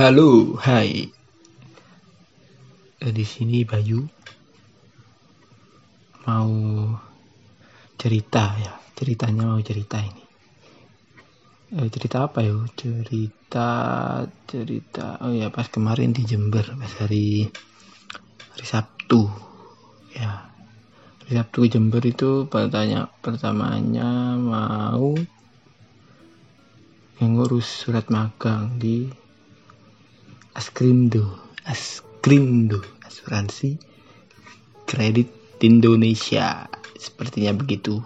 Halo, hai. Eh, Di sini Bayu mau cerita ya. Ceritanya mau cerita ini. Eh, cerita apa ya? Cerita cerita. Oh ya, pas kemarin di Jember pas hari hari Sabtu. Ya. Hari Sabtu Jember itu pertanya pertamanya mau ngurus surat magang di Askrindo, Askrindo, asuransi kredit Indonesia. Sepertinya begitu.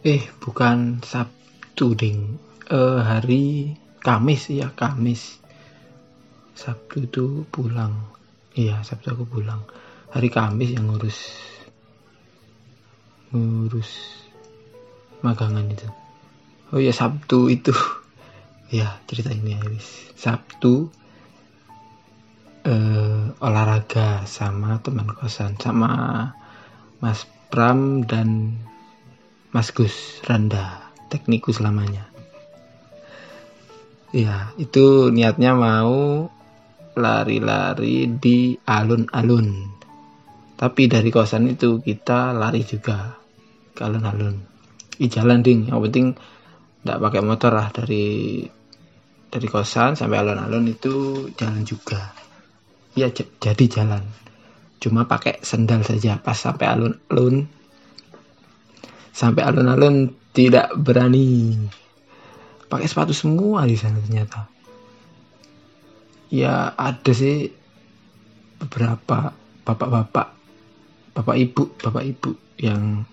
Eh, bukan Sabtu, Ding. Eh, hari Kamis ya, Kamis. Sabtu itu pulang. Iya, Sabtu aku pulang. Hari Kamis yang ngurus ngurus magangan itu. Oh ya Sabtu itu. ya cerita ini ya wis. Sabtu eh, olahraga sama teman kosan sama Mas Pram dan Mas Gus Randa teknikus lamanya. Ya itu niatnya mau lari-lari di alun-alun. Tapi dari kosan itu kita lari juga ke alun-alun. Di jalan ding, yang penting tidak pakai motor lah dari dari kosan sampai alun-alun itu jalan juga. Ya jadi jalan. Cuma pakai sendal saja pas sampai alun-alun. Sampai alun-alun tidak berani. Pakai sepatu semua di sana ternyata. Ya ada sih beberapa bapak-bapak, bapak ibu, bapak ibu yang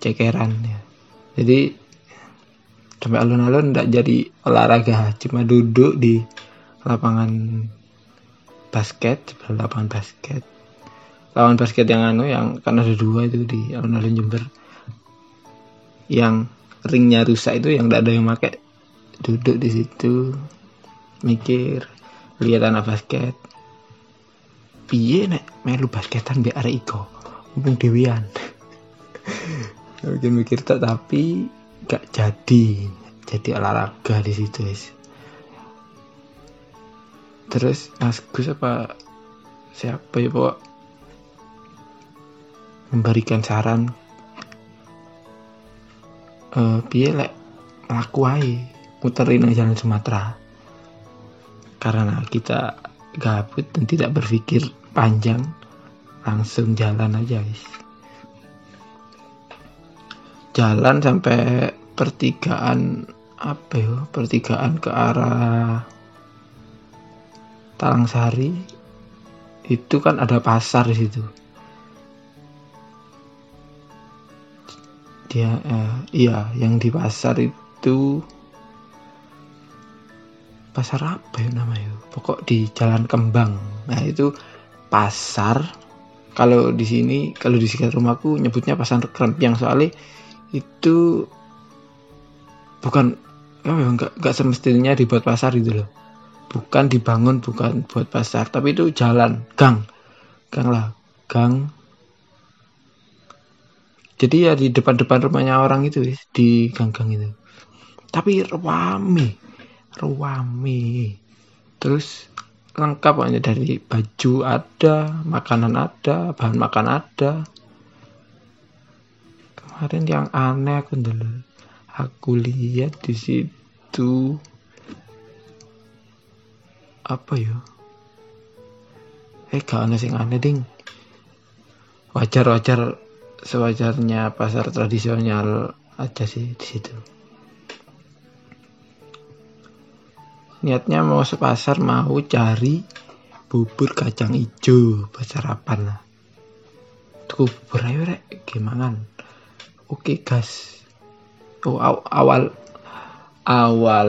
cekeran ya. Jadi sampai alun-alun tidak jadi olahraga, cuma duduk di lapangan basket, sebelah lapangan basket. Lawan basket yang anu yang kan ada dua itu di alun-alun Jember. Yang ringnya rusak itu yang tidak ada yang pakai duduk di situ mikir lihat anak basket piye nek melu basketan biar arek iko mumpung dewian mungkin mikir tak tapi gak jadi. Jadi olahraga di situ guys. Terus Mas Gus apa siapa ya pokok? Memberikan saran. Eh piye lek ae? Muterin jalan Sumatera. Karena kita gabut dan tidak berpikir panjang langsung jalan aja guys jalan sampai pertigaan apa ya? Pertigaan ke arah Talang Sari itu kan ada pasar di situ. Dia eh, iya yang di pasar itu pasar apa ya namanya? Pokok di Jalan Kembang. Nah itu pasar. Kalau di sini kalau di sekitar rumahku nyebutnya pasar Krempiang soalnya itu bukan apa ya nggak semestinya dibuat pasar gitu loh. Bukan dibangun bukan buat pasar tapi itu jalan gang. Gang lah gang. Jadi ya di depan-depan rumahnya orang itu di gang-gang itu. Tapi rame rame. Terus lengkap hanya dari baju ada makanan ada bahan makan ada kemarin yang aneh aku dulu aku lihat di situ apa ya? Eh gak aneh sing aneh ding. Wajar wajar sewajarnya pasar tradisional aja sih di situ. Niatnya mau sepasar mau cari bubur kacang hijau buat sarapan lah. Tuh bubur ayo rek. Gimana oke gas oh aw- awal awal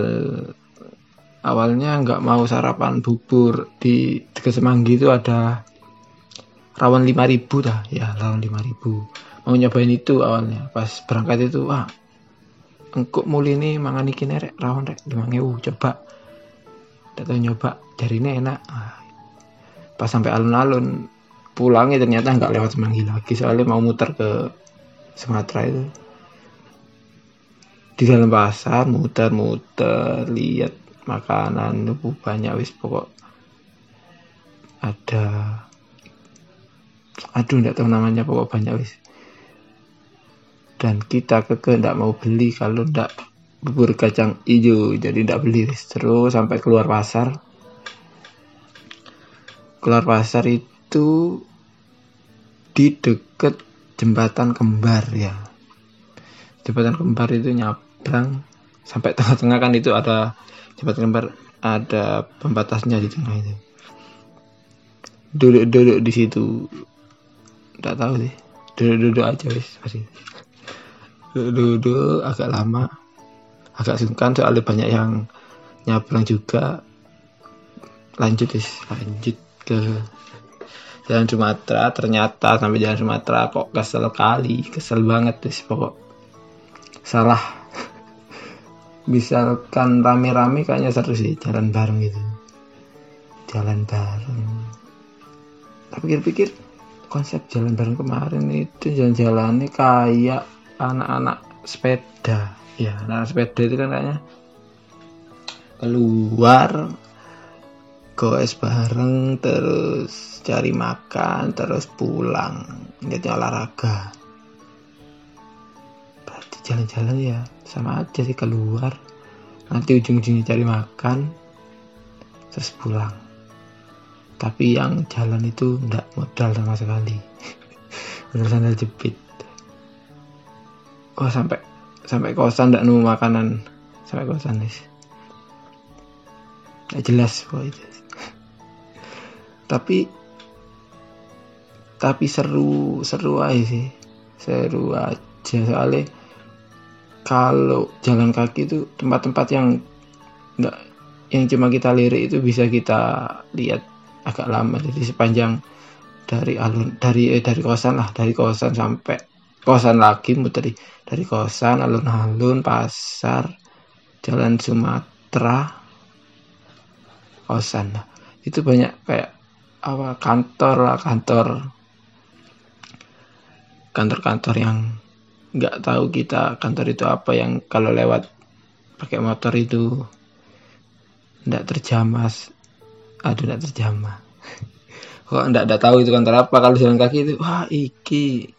awalnya nggak mau sarapan bubur di dekat Semanggi itu ada rawon 5000 dah. Ya rawon 5000 mau nyobain itu awalnya. Pas berangkat itu wah engkuk muli ini mangan iki rek rawon rek 5000 coba. Tahu nyoba jari ini enak. Ah, pas sampai alun-alun pulangnya ternyata nggak lewat Semanggi lagi soalnya mau muter ke Sumatera itu. Di dalam pasar muter-muter lihat makanan itu banyak wis pokok ada. Aduh nggak tahu namanya pokok banyak wis. Dan kita keke ndak mau beli kalau ndak bubur kacang hijau. Jadi ndak beli wis. Terus sampai keluar pasar. Keluar pasar itu di deket jembatan kembar ya. Jembatan kembar itu nyabrang sampai tengah-tengah kan itu ada jembatan kembar ada pembatasnya di tengah itu. Duduk-duduk di situ. Nggak tahu sih. Duduk-duduk aja wis duduk-duduk agak lama. Agak sungkan soalnya banyak yang nyabrang juga. Lanjut wis lanjut ke Jalan Sumatera ternyata sampai Jalan Sumatera kok kesel kali kesel banget tuh pokok. Salah. Misalkan rame-rame kayaknya seru sih jalan bareng gitu. Jalan bareng. Tapi pikir-pikir konsep jalan bareng kemarin itu jalan-jalannya kayak anak-anak sepeda. Ya anak, -anak sepeda itu kan kayaknya keluar goes bareng terus cari makan terus pulang. Jadi olahraga. Berarti jalan-jalan ya sama aja sih keluar. Nanti ujung-ujungnya cari makan terus pulang. Tapi yang jalan itu ndak modal sama sekali. Bener sandal jepit. Oh sampai sampai kosan ndak nemu makanan? Sampai kosan nih jelas kok itu tapi tapi seru seru aja sih. Seru aja. Soalnya kalau jalan kaki itu tempat-tempat yang enggak yang cuma kita lirik itu bisa kita lihat agak lama. Jadi sepanjang dari alun dari eh, dari kosan lah. Dari kosan sampai kosan lagi muter dari kosan alun-alun pasar jalan Sumatera kosan lah. Itu banyak kayak apa kantor lah kantor. Kantor-kantor yang nggak tahu kita kantor itu apa yang kalau lewat pakai motor itu nggak terjamas. Aduh nggak terjamah kok nggak ada tahu itu kantor apa kalau jalan kaki itu wah iki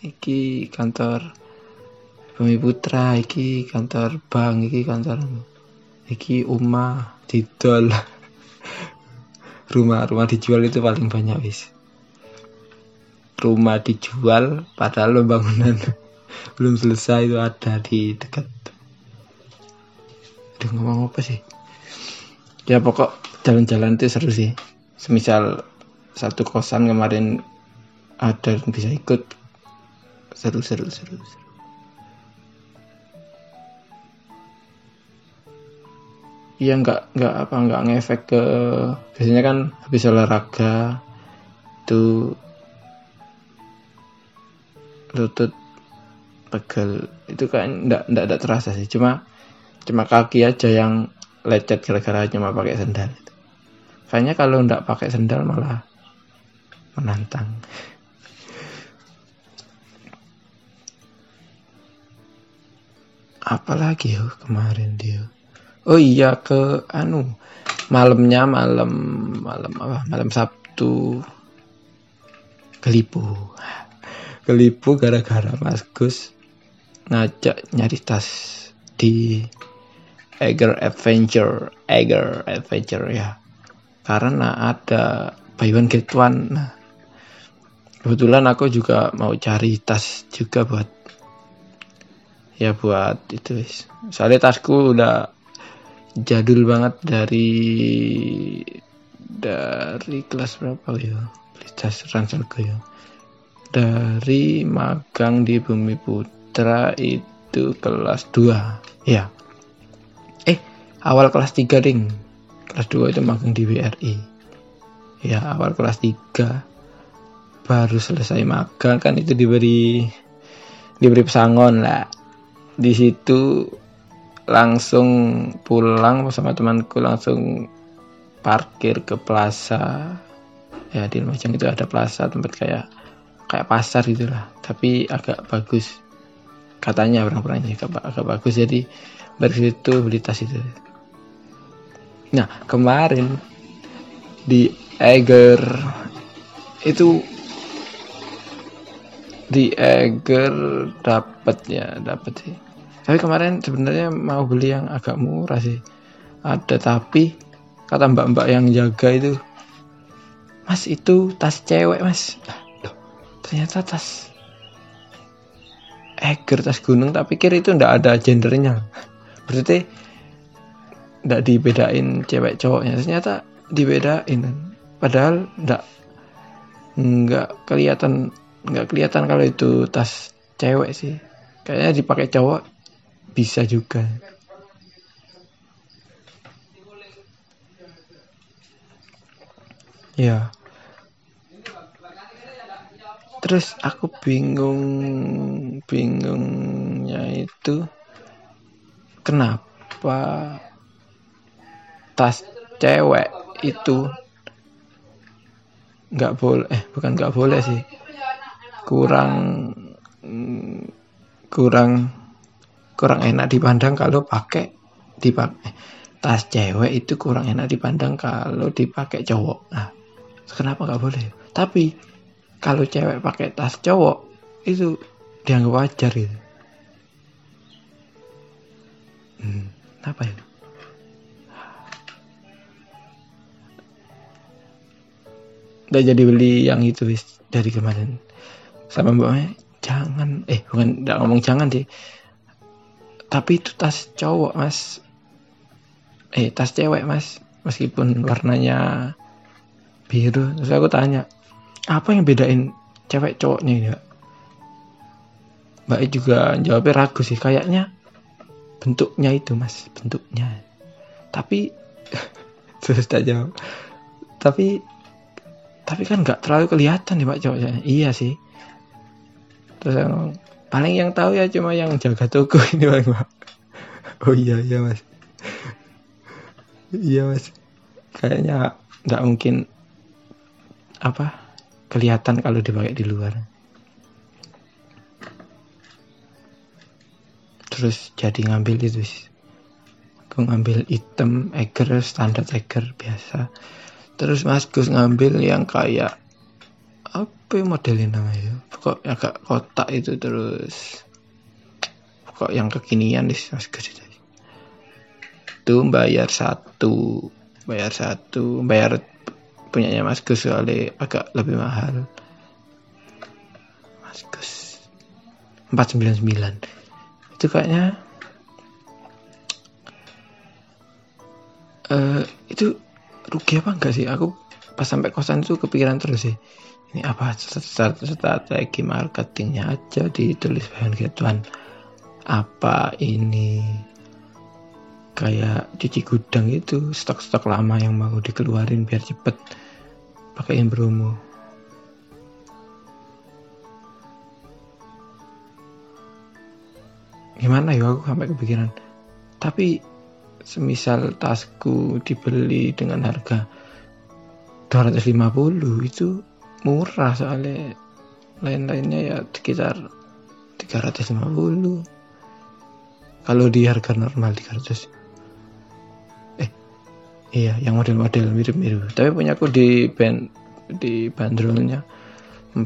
iki kantor Bumi Putra iki kantor bank iki kantor iki Uma Didol rumah rumah dijual itu paling banyak wis. Rumah dijual padahal bangunan belum selesai itu ada di dekat. Aduh ngomong apa sih? Ya pokok jalan-jalan itu seru sih. Semisal satu kosan kemarin ada yang bisa ikut. Seru seru seru, seru. Iya nggak nggak apa nggak ngefek ke biasanya kan habis olahraga itu lutut pegel itu kan nggak nggak ada terasa sih. Cuma cuma kaki aja yang lecet gara-gara cuma pakai sendal kayaknya kalau nggak pakai sendal malah menantang. Apalagi yo kemarin dia oh iya ke anu malamnya malam malam apa? Malam Sabtu. Kelipu. Kelipu gara-gara Mas Gus ngajak nyari tas di Eger Adventure Eger Adventure ya. Karena ada buy one get one. Nah, kebetulan aku juga mau cari tas juga buat ya buat itu soalnya tasku udah jadul banget dari dari kelas berapa ya? Ransel ya. Dari magang di Bumi Putra itu kelas 2 ya. Eh awal kelas 3 ding. Kelas 2 itu magang di BRI ya awal kelas 3 baru selesai magang kan itu diberi diberi pesangon lah. Di situ langsung pulang sama temanku langsung parkir ke plaza. Ya di Lumajang itu ada plaza tempat kayak kayak pasar gitulah. Tapi agak bagus. Katanya orang-orangnya agak, agak bagus. Jadi dari situ beli tas itu. Nah kemarin di Eger itu di Eger dapat ya dapat sih tapi kemarin sebenarnya mau beli yang agak murah sih. Ada tapi kata mbak-mbak yang jaga itu mas itu tas cewek mas. Ternyata tas Eger tas gunung tak pikir itu ndak ada gendernya. Berarti ndak dibedain cewek cowoknya. Ternyata dibedain. Padahal ndak nggak kelihatan nggak kelihatan kalau itu tas cewek sih. Kayaknya dipakai cowok bisa juga. Ya. Terus aku bingung bingungnya itu kenapa tas cewek itu nggak boleh eh bukan nggak boleh sih. Kurang kurang kurang enak dipandang kalau pakai dipakai tas cewek itu kurang enak dipandang kalau dipakai cowok. Nah kenapa nggak boleh? Tapi kalau cewek pakai tas cowok itu dianggap wajar gitu. Hmm, apa ya? Udah jadi beli yang itu wis dari kemarin. Sama mbaknya jangan. Eh bukan tidak ngomong jangan sih tapi itu tas cowok mas. Eh tas cewek mas. Meskipun warnanya biru. Terus aku tanya apa yang bedain cewek cowoknya ya Mbak juga jawabnya ragu sih. Kayaknya bentuknya itu mas. Bentuknya. Tapi terus tak jawab. Tapi tapi kan nggak terlalu kelihatan nih pak cowoknya. Iya sih. Terus paling yang tahu ya cuma yang jaga toko ini pak oh iya iya mas. Iya mas. Kayaknya nggak mungkin apa kelihatan kalau dipakai di luar. Terus jadi ngambil itu sih. Aku ngambil item eger standar eger biasa. Terus mas Gus ngambil yang kayak apa modelnya namanya pokok agak kotak itu terus. Pokok yang kekinian nih mas Gus itu bayar satu. Bayar satu. Bayar punyanya Mas Gus soalnya agak lebih mahal. Mas Gus. 499 itu kayaknya uh, itu rugi apa enggak sih? Aku pas sampai kosan itu kepikiran terus sih ini apa? Strategi marketingnya aja ditulis bahan gituan apa ini? Kayak cuci gudang itu stok-stok lama yang mau dikeluarin biar cepet pakaiin promo. Gimana ya aku sampai kepikiran? Tapi semisal tasku dibeli dengan harga 250 itu murah soalnya lain-lainnya ya sekitar 350 kalau di harga normal 300 Iya, yang model-model mirip-mirip. Tapi punya aku di band di bandrolnya 4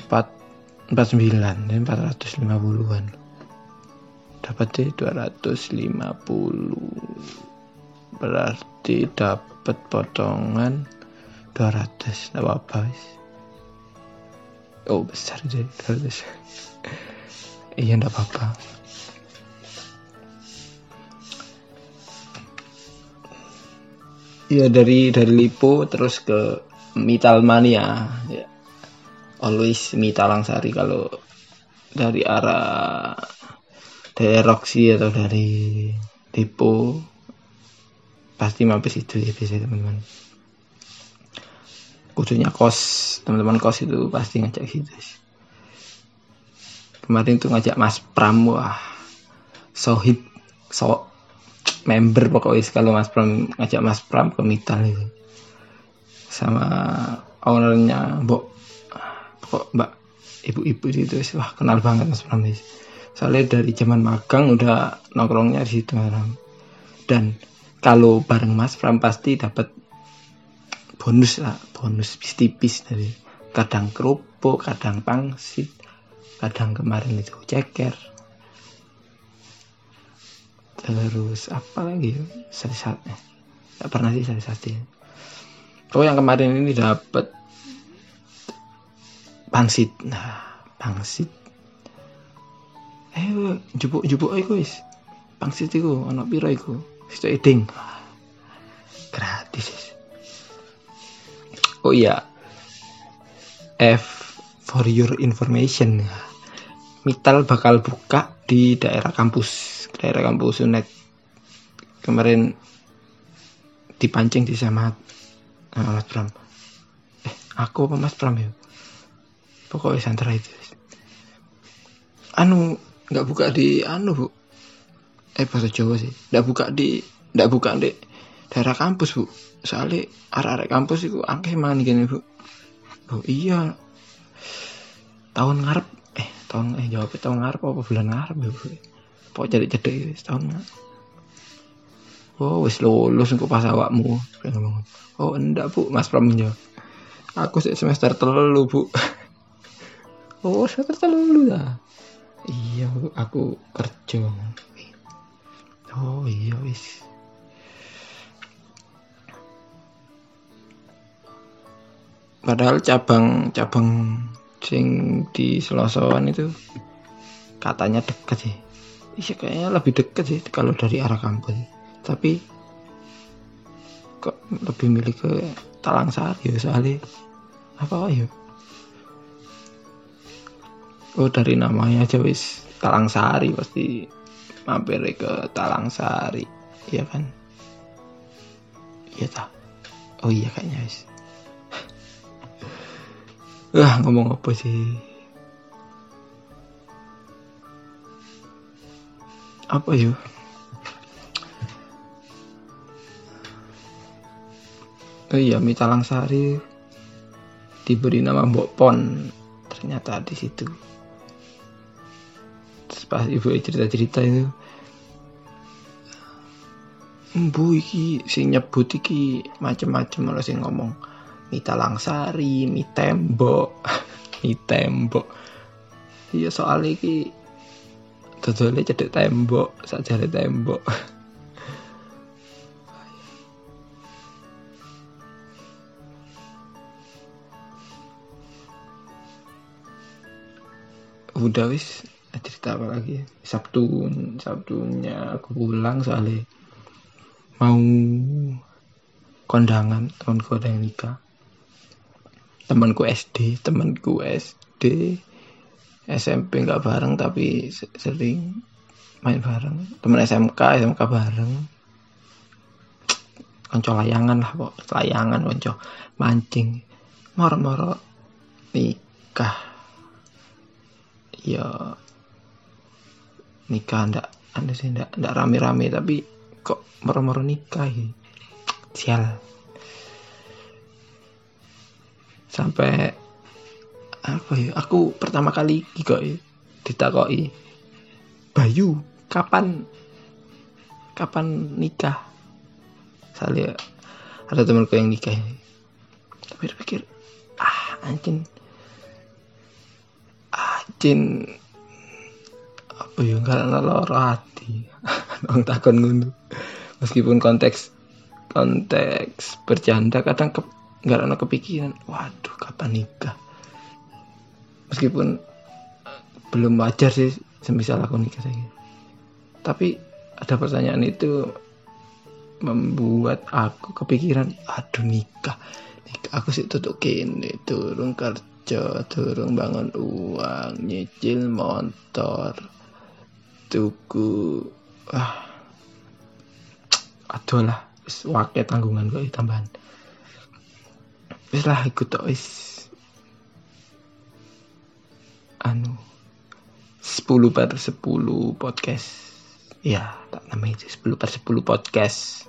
49 dan 450-an. Dapat di 250. Berarti dapat potongan 200 enggak apa-apa Oh, besar jadi 200. iya, enggak apa-apa. Iya dari dari Lipo terus ke Mitalmania ya. Always Mitalang-Sari kalau dari arah dari Roxy atau dari Lipo pasti mampir situ ya biasanya teman-teman khususnya kos teman-teman kos itu pasti ngajak situ kemarin tuh ngajak Mas Pram wah sohib so member pokoknya kalau Mas Pram ngajak Mas Pram ke Mital itu. Sama ownernya Mbok pokok Mbak ibu-ibu itu wah kenal banget Mas Pram itu soalnya dari zaman magang udah nongkrongnya di situ dan kalau bareng Mas Pram pasti dapat bonus lah bonus tipis dari kadang kerupuk kadang pangsit kadang kemarin itu ceker. Terus apa lagi ya nggak pernah sih sate sate oh yang kemarin ini dapat pangsit. Nah pangsit. Eh jupuk jupuk iku wis pangsit iku anak piro iku itu eding gratis oh iya. F for your information. Mital bakal buka di daerah kampus daerah kampus Unet. Kemarin dipancing di sama nah, Mas Pram eh aku apa Mas Pram ya? Pokoknya santra itu. Anu nggak buka di anu bu. Eh bahasa Jawa sih. Nggak buka di nggak buka di daerah kampus bu soalnya arah-arah kampus itu angke mana gini bu. Oh iya. Tahun ngarep tahun eh jawab tahun ngarep apa bulan ngarep ya bu? Pokok jadi jadi tahun ngarep. Oh wis lulus engko pas awakmu. Ngomong. Oh enggak bu mas pram jawab aku semester telu bu. Oh semester telu dah iya bu aku kerja. Oh iya wis padahal cabang cabang sing di Selosoan itu katanya deket sih. Iya kayaknya lebih deket sih kalau dari arah kampus. Tapi kok lebih milih ke Talang Sari ya soalnya apa ya? Oh dari namanya aja wis Talang Sari pasti mampir ke Talang Sari iya kan? Iya tak oh iya kayaknya wis Wah ngomong apa sih? Apa yuk? Oh iya, mie talang sari diberi nama Mbok Pon. Ternyata di situ. Terus pas ibu cerita-cerita itu, Bu iki sing nyebut iki macem-macem malah sing ngomong mie talang sari, tembok, mie tembok. Iya soal iki dodole cedek tembok, sajare tembok. Udah wis cerita apa lagi Sabtu Sabtunya aku pulang soalnya mau kondangan temanku ada yang nikah temanku SD temanku SD SMP nggak bareng tapi sering main bareng. Teman SMK SMK bareng. Konco layangan lah kok. Layangan konco mancing. Moro-moro nikah. Ya nikah ndak anda sih ndak ndak rame-rame tapi kok moro-moro nikah ya? Sial sampai apa ya aku pertama kali kok ditakoi Bayu? Kapan kapan nikah? Saya ada temanku yang nikah. Tapi pikir ah anjing. Anjing. Apa ya nggak loro hati. Bang takon ngono. Meskipun konteks konteks bercanda kadang ke nggak ada kepikiran. Waduh kapan nikah? Meskipun eh, belum wajar sih semisal aku nikah saya tapi ada pertanyaan itu membuat aku kepikiran aduh nikah. Nikah aku sih tutup kini turun kerja turun bangun uang nyicil motor tuku. Ah. Aduh lah wakil tanggungan gue tambahan wis lah ikut tok wis. Anu 10 per 10 podcast. Ya tak namanya itu 10 per 10 podcast.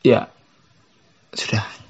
Ya sudah